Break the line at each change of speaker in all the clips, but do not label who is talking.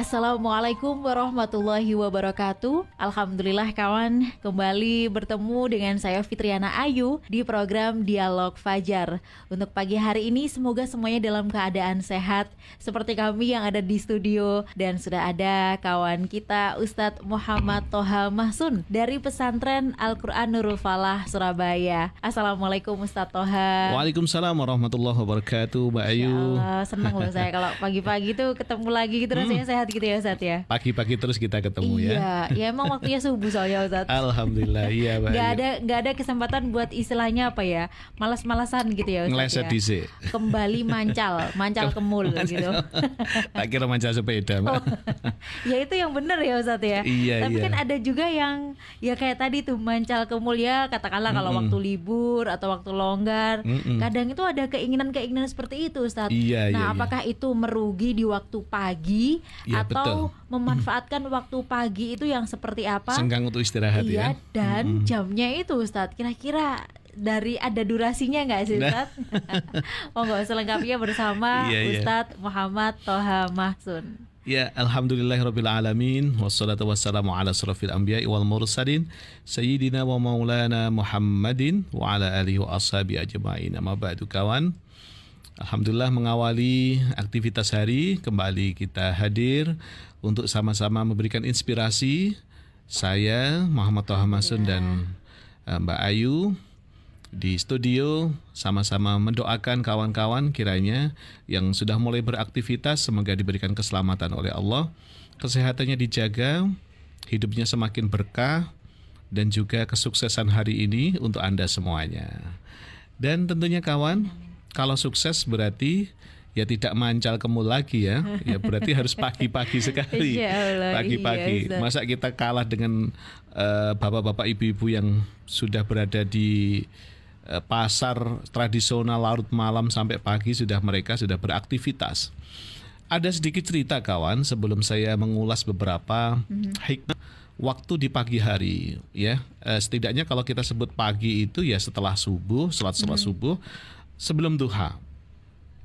Assalamualaikum warahmatullahi wabarakatuh. Alhamdulillah kawan Kembali bertemu dengan saya Fitriana Ayu Di program Dialog Fajar. Untuk pagi hari ini semoga semuanya dalam keadaan sehat Seperti kami yang ada di studio. Dan sudah ada kawan kita Ustadz Muhammad Toha Mahsun Dari pesantren Al-Quran Nurul Falah Surabaya. Assalamualaikum Ustadz Toha.
Waalaikumsalam warahmatullahi wabarakatuh Mbak Ayu.
Ya Senang loh saya kalau pagi-pagi tuh ketemu lagi gitu rasanya hmm. sehat gitu ya Ustaz ya
Pagi-pagi terus kita ketemu
iya,
ya
Iya, ya emang waktunya subuh soalnya Ustaz
Alhamdulillah, iya
Mbak Gak ada, gak ada kesempatan buat istilahnya apa ya Malas-malasan gitu ya Ustaz
Ngeleset
ya.
disi
Kembali mancal, mancal kemul gitu
Tak kira mancal sepeda. Oh,
Ya itu yang benar ya Ustaz ya
Iya,
Tapi
iya.
kan ada juga yang Ya kayak tadi tuh mancal kemul ya Katakanlah kalau mm -mm. waktu libur atau waktu longgar mm -mm. Kadang itu ada keinginan-keinginan seperti itu Ustaz
Iya,
Nah
iya,
apakah
iya.
itu merugi di waktu pagi
Iya,
Atau
betul.
memanfaatkan waktu pagi itu yang seperti apa?
Senggang untuk istirahat
iya,
ya.
dan mm -hmm. jamnya itu Ustadz. Kira-kira dari ada durasinya nggak sih
Nah.
Ustadz? oh nggak selengkapnya bersama
Iya, iya.
Ustadz Muhammad Toha Mahsun.
Ya, alhamdulillahirrabbilalamin Wassalatu wassalamu ala surafil anbiya wal mursalin Sayyidina wa maulana Muhammadin Wa ala alihi wa ashabi ajma'in Amma ba'du kawan Alhamdulillah mengawali aktivitas hari. Kembali kita hadir Untuk sama-sama memberikan inspirasi Saya Muhammad Toha Masun dan uh, Mbak Ayu di studio. Sama-sama mendoakan kawan-kawan kiranya yang sudah mulai beraktivitas semoga diberikan keselamatan oleh Allah, kesehatannya dijaga, hidupnya semakin berkah dan juga kesuksesan hari ini untuk Anda semuanya. Dan tentunya kawan, kalau sukses berarti ya tidak mancal kemul lagi ya. Ya berarti harus pagi-pagi sekali. Pagi-pagi. Iya, Masa kita kalah dengan uh, bapak-bapak ibu-ibu yang sudah berada di pasar tradisional larut malam sampai pagi sudah mereka sudah beraktivitas. Ada sedikit cerita kawan sebelum saya mengulas beberapa mm-hmm. hikmah waktu di pagi hari ya. Setidaknya kalau kita sebut pagi itu ya setelah subuh, salat salat mm-hmm. subuh sebelum duha.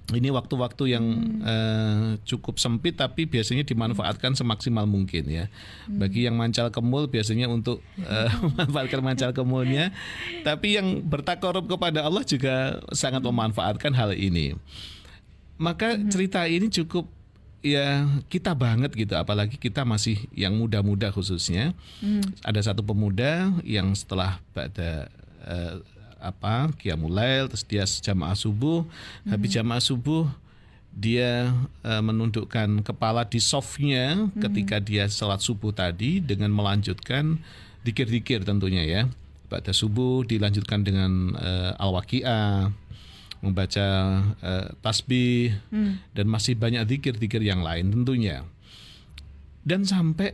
Ini waktu-waktu yang hmm. uh, cukup sempit tapi biasanya dimanfaatkan semaksimal mungkin ya. Hmm. Bagi yang mancal kemul biasanya untuk uh, memanfaatkan mancal kemulnya, tapi yang bertakorup kepada Allah juga sangat memanfaatkan hal ini. Maka hmm. cerita ini cukup ya kita banget gitu, apalagi kita masih yang muda-muda khususnya. Hmm. Ada satu pemuda yang setelah pada uh, apa Qiyamulail terus dia jamaah subuh mm-hmm. habis jamaah subuh dia uh, menundukkan kepala di softnya mm-hmm. ketika dia sholat subuh tadi dengan melanjutkan dikir-dikir tentunya ya pada subuh dilanjutkan dengan uh, al-waqiah membaca uh, tasbih mm. dan masih banyak dikir-dikir yang lain tentunya dan sampai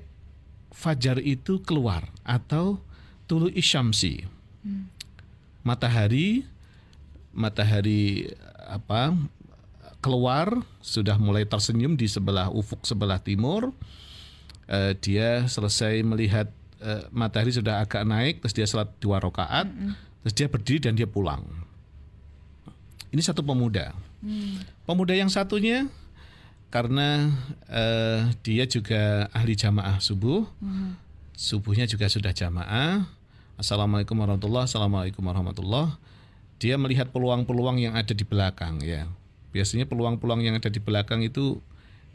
fajar itu keluar atau tulu isyamsi mm matahari matahari apa keluar sudah mulai tersenyum di sebelah ufuk sebelah timur uh, dia selesai melihat uh, matahari sudah agak naik terus dia salat dua rakaat mm -hmm. terus dia berdiri dan dia pulang ini satu pemuda mm. pemuda yang satunya karena uh, dia juga ahli jamaah subuh mm. subuhnya juga sudah jamaah Assalamualaikum warahmatullah, Assalamualaikum warahmatullah. Dia melihat peluang-peluang yang ada di belakang ya. Biasanya peluang-peluang yang ada di belakang itu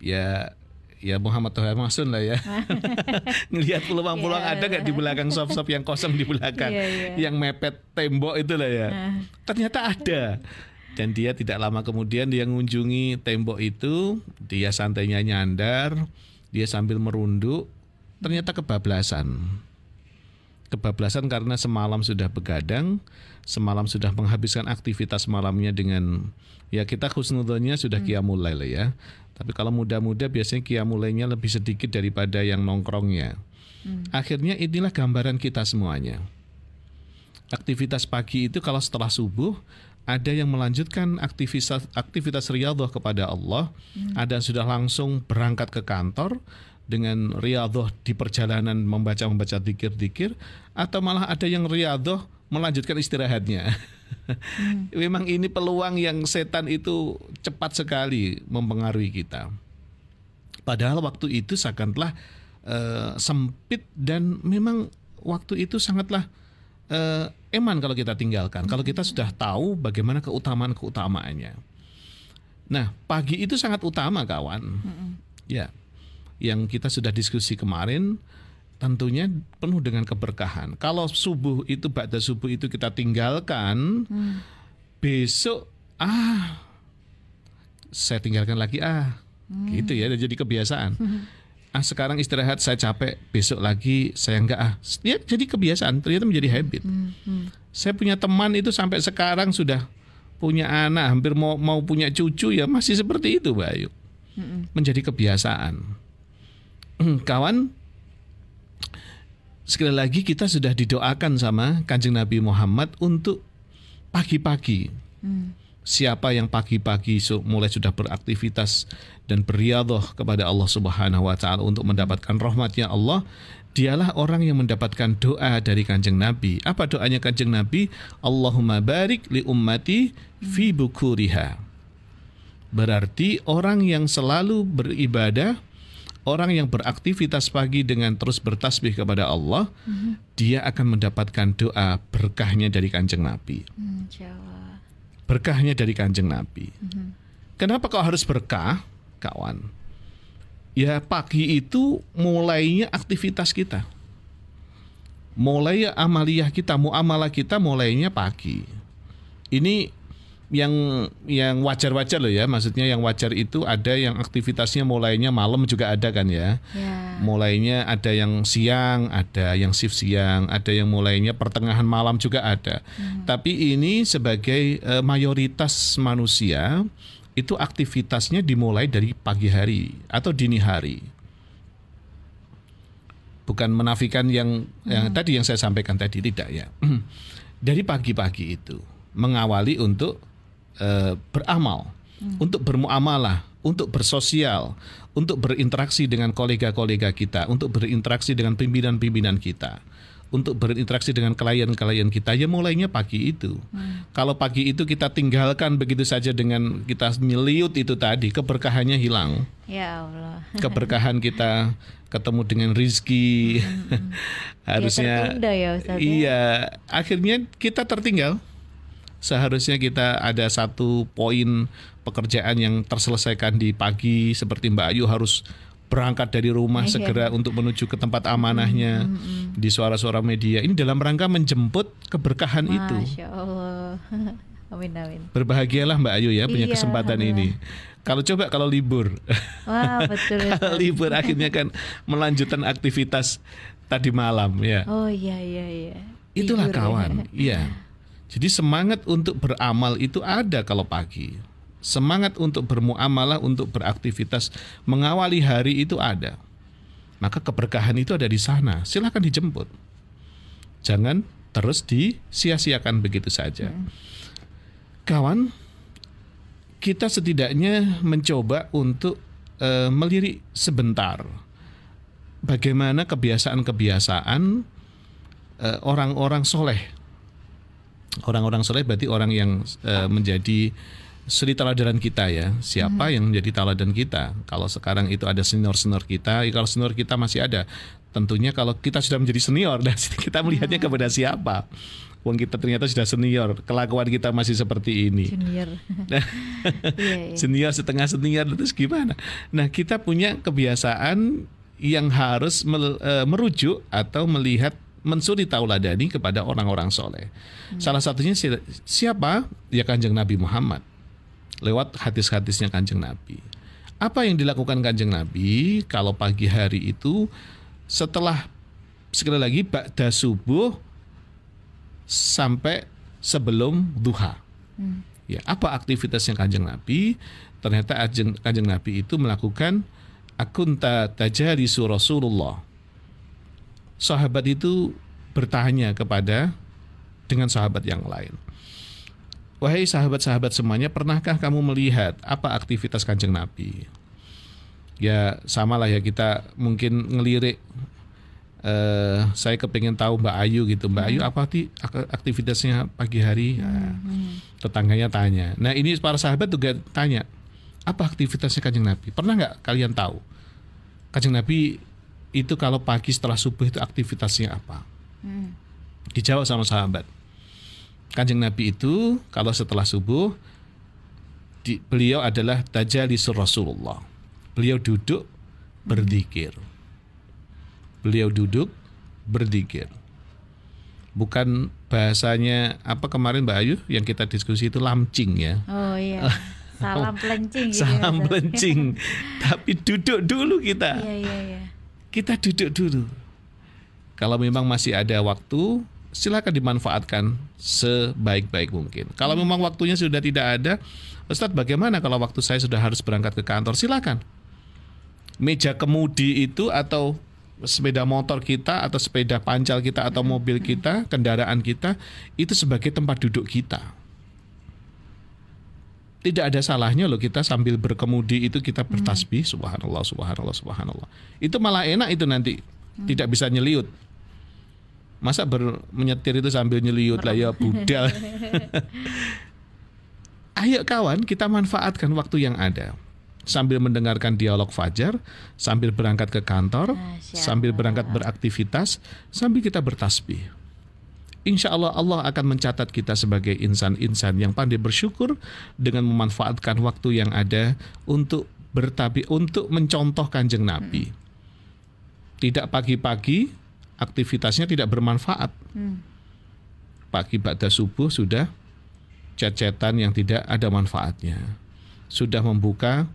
ya ya Muhammad Toha Masun lah ya. Ngelihat peluang-peluang yeah. ada nggak di belakang sop-sop yang kosong di belakang, yeah, yeah. yang mepet tembok itu lah ya. Nah. Ternyata ada. Dan dia tidak lama kemudian dia mengunjungi tembok itu, dia santainya nyandar, dia sambil merunduk, ternyata kebablasan kebablasan karena semalam sudah begadang, semalam sudah menghabiskan aktivitas malamnya dengan ya kita khusnudonnya sudah hmm. kiamulail ya. Tapi kalau muda-muda biasanya kiamulainya lebih sedikit daripada yang nongkrongnya. Hmm. Akhirnya inilah gambaran kita semuanya. Aktivitas pagi itu kalau setelah subuh ada yang melanjutkan aktivitas aktivitas riyadhah kepada Allah, hmm. ada yang sudah langsung berangkat ke kantor dengan riadoh di perjalanan membaca-membaca dikir-dikir atau malah ada yang riadoh melanjutkan istirahatnya. Hmm. Memang ini peluang yang setan itu cepat sekali mempengaruhi kita. Padahal waktu itu sangatlah uh, sempit dan memang waktu itu sangatlah uh, eman kalau kita tinggalkan. Kalau kita sudah tahu bagaimana keutamaan-keutamaannya. Nah, pagi itu sangat utama kawan. Hmm. Ya yang kita sudah diskusi kemarin tentunya penuh dengan keberkahan. Kalau subuh itu pada subuh itu kita tinggalkan, hmm. besok ah saya tinggalkan lagi ah, hmm. gitu ya, jadi kebiasaan. Hmm. Ah sekarang istirahat saya capek, besok lagi saya enggak ah, ya jadi kebiasaan. Ternyata menjadi habit. Hmm. Hmm. Saya punya teman itu sampai sekarang sudah punya anak, hampir mau mau punya cucu ya masih seperti itu, Mbak Ayu. Hmm. Menjadi kebiasaan kawan sekali lagi kita sudah didoakan sama kanjeng Nabi Muhammad untuk pagi-pagi. Hmm. Siapa yang pagi-pagi mulai sudah beraktivitas dan beriadoh kepada Allah Subhanahu wa taala untuk mendapatkan rahmatnya Allah, dialah orang yang mendapatkan doa dari kanjeng Nabi. Apa doanya kanjeng Nabi? Allahumma barik li ummati fi bukuriha. Berarti orang yang selalu beribadah orang yang beraktivitas pagi dengan terus bertasbih kepada Allah, mm-hmm. dia akan mendapatkan doa berkahnya dari kanjeng Nabi. Mm, berkahnya dari kanjeng Nabi. Mm-hmm. Kenapa kau harus berkah, kawan? Ya pagi itu mulainya aktivitas kita. Mulai amaliyah kita, muamalah kita mulainya pagi. Ini yang yang wajar-wajar loh ya, maksudnya yang wajar itu ada yang aktivitasnya mulainya malam juga ada kan ya. Yeah. Mulainya ada yang siang, ada yang shift siang, ada yang mulainya pertengahan malam juga ada. Hmm. Tapi ini sebagai uh, mayoritas manusia itu aktivitasnya dimulai dari pagi hari atau dini hari. Bukan menafikan yang hmm. yang tadi yang saya sampaikan tadi tidak ya. dari pagi-pagi itu mengawali untuk uh, beramal, hmm. untuk bermuamalah, untuk bersosial, untuk berinteraksi dengan kolega-kolega kita, untuk berinteraksi dengan pimpinan-pimpinan kita, untuk berinteraksi dengan klien-klien kita. Ya mulainya pagi itu. Hmm. Kalau pagi itu kita tinggalkan begitu saja dengan kita nyeliut itu tadi, keberkahannya hilang.
Ya Allah.
Keberkahan kita ketemu dengan rizki, hmm. harusnya. Ya, ya, Ustaz, ya. iya, akhirnya kita tertinggal seharusnya kita ada satu poin pekerjaan yang terselesaikan di pagi seperti Mbak Ayu harus berangkat dari rumah yeah. segera untuk menuju ke tempat amanahnya mm -hmm. di suara-suara media ini dalam rangka menjemput keberkahan Masya itu.
Allah. Amin amin.
Berbahagialah Mbak Ayu ya punya iya, kesempatan ini. Kalau coba kalau libur.
Wah, betul.
kalau libur akhirnya kan melanjutkan aktivitas tadi malam ya.
Oh iya iya iya.
Itulah libur, kawan. Iya. Jadi semangat untuk beramal itu ada kalau pagi. Semangat untuk bermuamalah, untuk beraktivitas, mengawali hari itu ada. Maka keberkahan itu ada di sana. Silahkan dijemput. Jangan terus disia-siakan begitu saja. Hmm. Kawan, kita setidaknya mencoba untuk uh, melirik sebentar bagaimana kebiasaan-kebiasaan uh, orang-orang soleh orang-orang soleh berarti orang yang uh, menjadi suri teladanan kita ya. Siapa hmm. yang menjadi teladan kita? Kalau sekarang itu ada senior-senior kita, ya kalau senior kita masih ada, tentunya kalau kita sudah menjadi senior dan kita melihatnya hmm. kepada siapa? Wong kita ternyata sudah senior, kelakuan kita masih seperti ini.
Senior.
Nah, yeah, yeah. senior setengah senior terus gimana? Nah, kita punya kebiasaan yang harus eh, merujuk atau melihat mensuri tauladani kepada orang-orang soleh. Hmm. Salah satunya siapa? Ya kanjeng Nabi Muhammad. Lewat hadis-hadisnya kanjeng Nabi. Apa yang dilakukan kanjeng Nabi kalau pagi hari itu setelah sekali lagi ba'da subuh sampai sebelum duha. Hmm. Ya, apa aktivitasnya kanjeng Nabi? Ternyata kanjeng Nabi itu melakukan akunta tajarisu Rasulullah sahabat itu bertanya kepada dengan sahabat yang lain. Wahai sahabat-sahabat semuanya, pernahkah kamu melihat apa aktivitas kanjeng Nabi? ya sama lah ya kita mungkin ngelirik eh saya kepengen tahu Mbak Ayu gitu. Mbak Ayu apa sih ak- aktivitasnya pagi hari? Nah, tetangganya tanya. Nah ini para sahabat juga tanya apa aktivitasnya kanjeng Nabi? Pernah nggak kalian tahu? Kanjeng Nabi itu kalau pagi setelah subuh itu aktivitasnya apa? Dijawab sama sahabat. Kanjeng Nabi itu kalau setelah subuh di, beliau adalah tajalisur Rasulullah. Beliau duduk berzikir beliau duduk berzikir bukan bahasanya apa kemarin Mbak Ayu yang kita diskusi itu lamcing ya?
Oh iya. Salam pelencing gitu.
salam pelencing. Tapi duduk dulu kita.
Iya iya iya.
Kita duduk dulu. Kalau memang masih ada waktu silakan dimanfaatkan sebaik-baik mungkin. Kalau memang waktunya sudah tidak ada Ustadz bagaimana kalau waktu saya sudah harus berangkat ke kantor? Silakan. Meja kemudi itu atau sepeda motor kita atau sepeda pancal kita atau mobil kita kendaraan kita itu sebagai tempat duduk kita tidak ada salahnya loh kita sambil berkemudi itu kita bertasbih subhanallah subhanallah subhanallah. Itu malah enak itu nanti tidak bisa nyeliut. Masa ber, menyetir itu sambil nyeliut lah ya budal. Ayo kawan kita manfaatkan waktu yang ada. Sambil mendengarkan dialog fajar sambil berangkat ke kantor
Masya
sambil berangkat beraktivitas sambil kita bertasbih Insya Allah Allah akan mencatat kita sebagai insan-insan yang pandai bersyukur dengan memanfaatkan waktu yang ada untuk bertabi untuk mencontoh kanjeng Nabi. Tidak pagi-pagi aktivitasnya tidak bermanfaat. Pagi pada subuh sudah cecetan yang tidak ada manfaatnya. Sudah membuka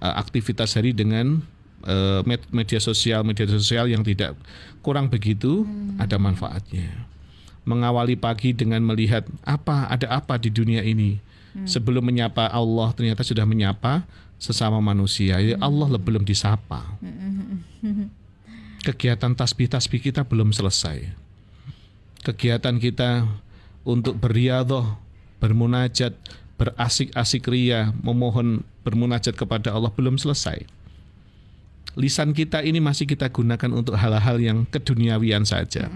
uh, aktivitas hari dengan uh, med- media sosial media sosial yang tidak kurang begitu ada manfaatnya mengawali pagi dengan melihat apa ada apa di dunia ini. Sebelum menyapa Allah ternyata sudah menyapa sesama manusia. Ya Allah le- belum disapa. Kegiatan tasbih-tasbih kita belum selesai. Kegiatan kita untuk beriadoh, bermunajat, berasik-asik ria, memohon bermunajat kepada Allah belum selesai. Lisan kita ini masih kita gunakan untuk hal-hal yang keduniawian saja.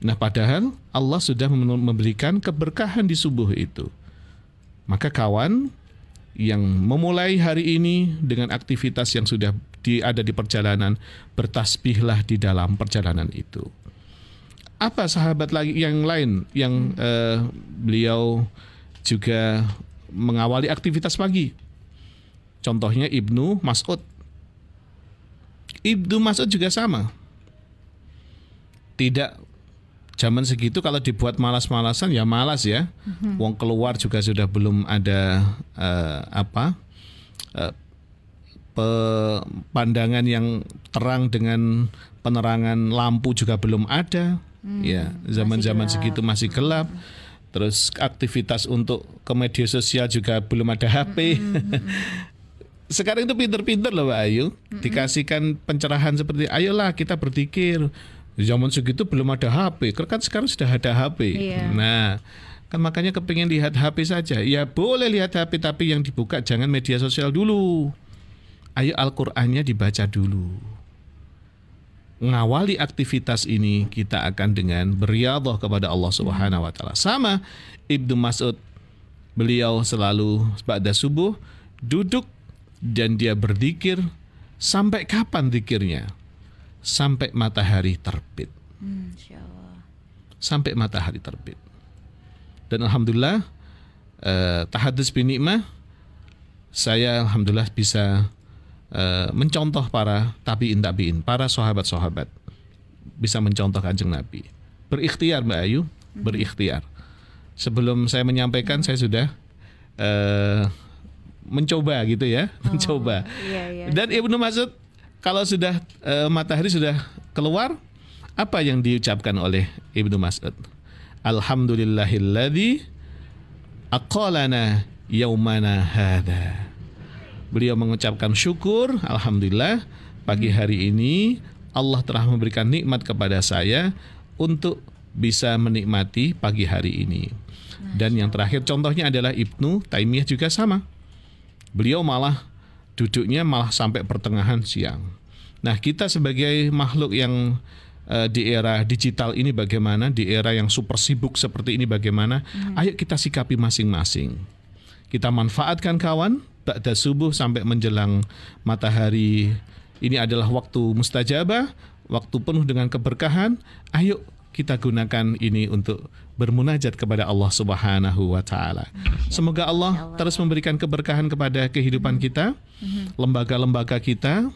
Nah, padahal Allah sudah mem- memberikan keberkahan di subuh itu. Maka kawan yang memulai hari ini dengan aktivitas yang sudah di, ada di perjalanan, bertasbihlah di dalam perjalanan itu. Apa sahabat lagi yang lain yang eh, beliau juga mengawali aktivitas pagi? Contohnya Ibnu Mas'ud. Ibnu Mas'ud juga sama. Tidak zaman segitu kalau dibuat malas-malasan ya malas ya. Wong keluar juga sudah belum ada eh, apa eh, pe- pandangan yang terang dengan penerangan lampu juga belum ada. ya zaman-zaman segitu masih gelap. Terus aktivitas untuk ke media sosial juga belum ada HP. Sekarang itu pinter-pinter loh Mbak Ayu. Dikasihkan pencerahan seperti ayolah kita berzikir. Zaman segitu belum ada HP. Kan sekarang sudah ada HP.
Iya.
Nah, kan makanya kepingin lihat HP saja. Ya boleh lihat HP tapi yang dibuka jangan media sosial dulu. Ayo Al-Qur'annya dibaca dulu. Ngawali aktivitas ini kita akan dengan beriadah kepada Allah Subhanahu wa taala. Sama Ibnu Mas'ud beliau selalu pada subuh duduk dan dia berzikir sampai kapan zikirnya? Sampai matahari terbit.
Hmm.
Sampai matahari terbit. Dan alhamdulillah eh, tahadus bin nikmah saya alhamdulillah bisa eh, mencontoh para tabiin tabiin, para sahabat-sahabat bisa mencontoh kanjeng Nabi. Berikhtiar Mbak Ayu, berikhtiar. Sebelum saya menyampaikan saya sudah eh, mencoba gitu ya, mencoba.
Iya iya.
Dan Ibnu Mas'ud kalau sudah eh, matahari sudah keluar, apa yang diucapkan oleh Ibnu Mas'ud? Alhamdulillahilladzi aqalana yaumana hadha. Beliau mengucapkan syukur, alhamdulillah pagi hari ini Allah telah memberikan nikmat kepada saya untuk bisa menikmati pagi hari ini. Dan yang terakhir contohnya adalah Ibnu Taimiyah juga sama. Beliau malah duduknya malah sampai pertengahan siang. Nah, kita sebagai makhluk yang uh, di era digital ini bagaimana, di era yang super sibuk seperti ini bagaimana, hmm. ayo kita sikapi masing-masing. Kita manfaatkan kawan, ba'da subuh sampai menjelang matahari. Ini adalah waktu mustajabah, waktu penuh dengan keberkahan. Ayo kita gunakan ini untuk bermunajat kepada Allah Subhanahu wa taala. Semoga Allah terus memberikan keberkahan kepada kehidupan kita, lembaga-lembaga kita,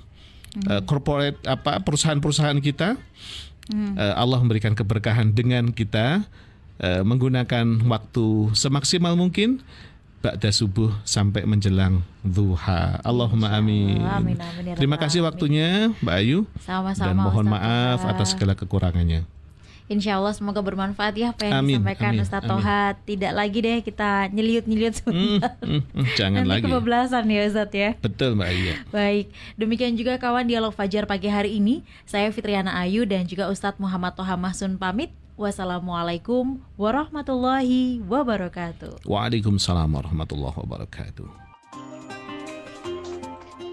uh, corporate apa perusahaan-perusahaan kita. Uh, Allah memberikan keberkahan dengan kita uh, menggunakan waktu semaksimal mungkin ba'da subuh sampai menjelang duha. Allahumma amin. amin, amin ya Terima kasih waktunya Mbak Ayu.
Sama-sama.
Dan mohon Ustaz maaf atas segala kekurangannya.
Insya Allah semoga bermanfaat ya apa yang amin, disampaikan amin, Ustaz Tohat. Tidak lagi deh kita nyeliut-nyeliut sebentar. Hmm, hmm,
hmm, jangan
Nanti
lagi.
kebablasan ya Ustaz ya.
Betul Mbak Ayu.
Baik, demikian juga kawan dialog Fajar pagi hari ini. Saya Fitriana Ayu dan juga Ustadz Muhammad Toha Mahsun pamit. Wassalamualaikum warahmatullahi wabarakatuh.
Waalaikumsalam warahmatullahi wabarakatuh.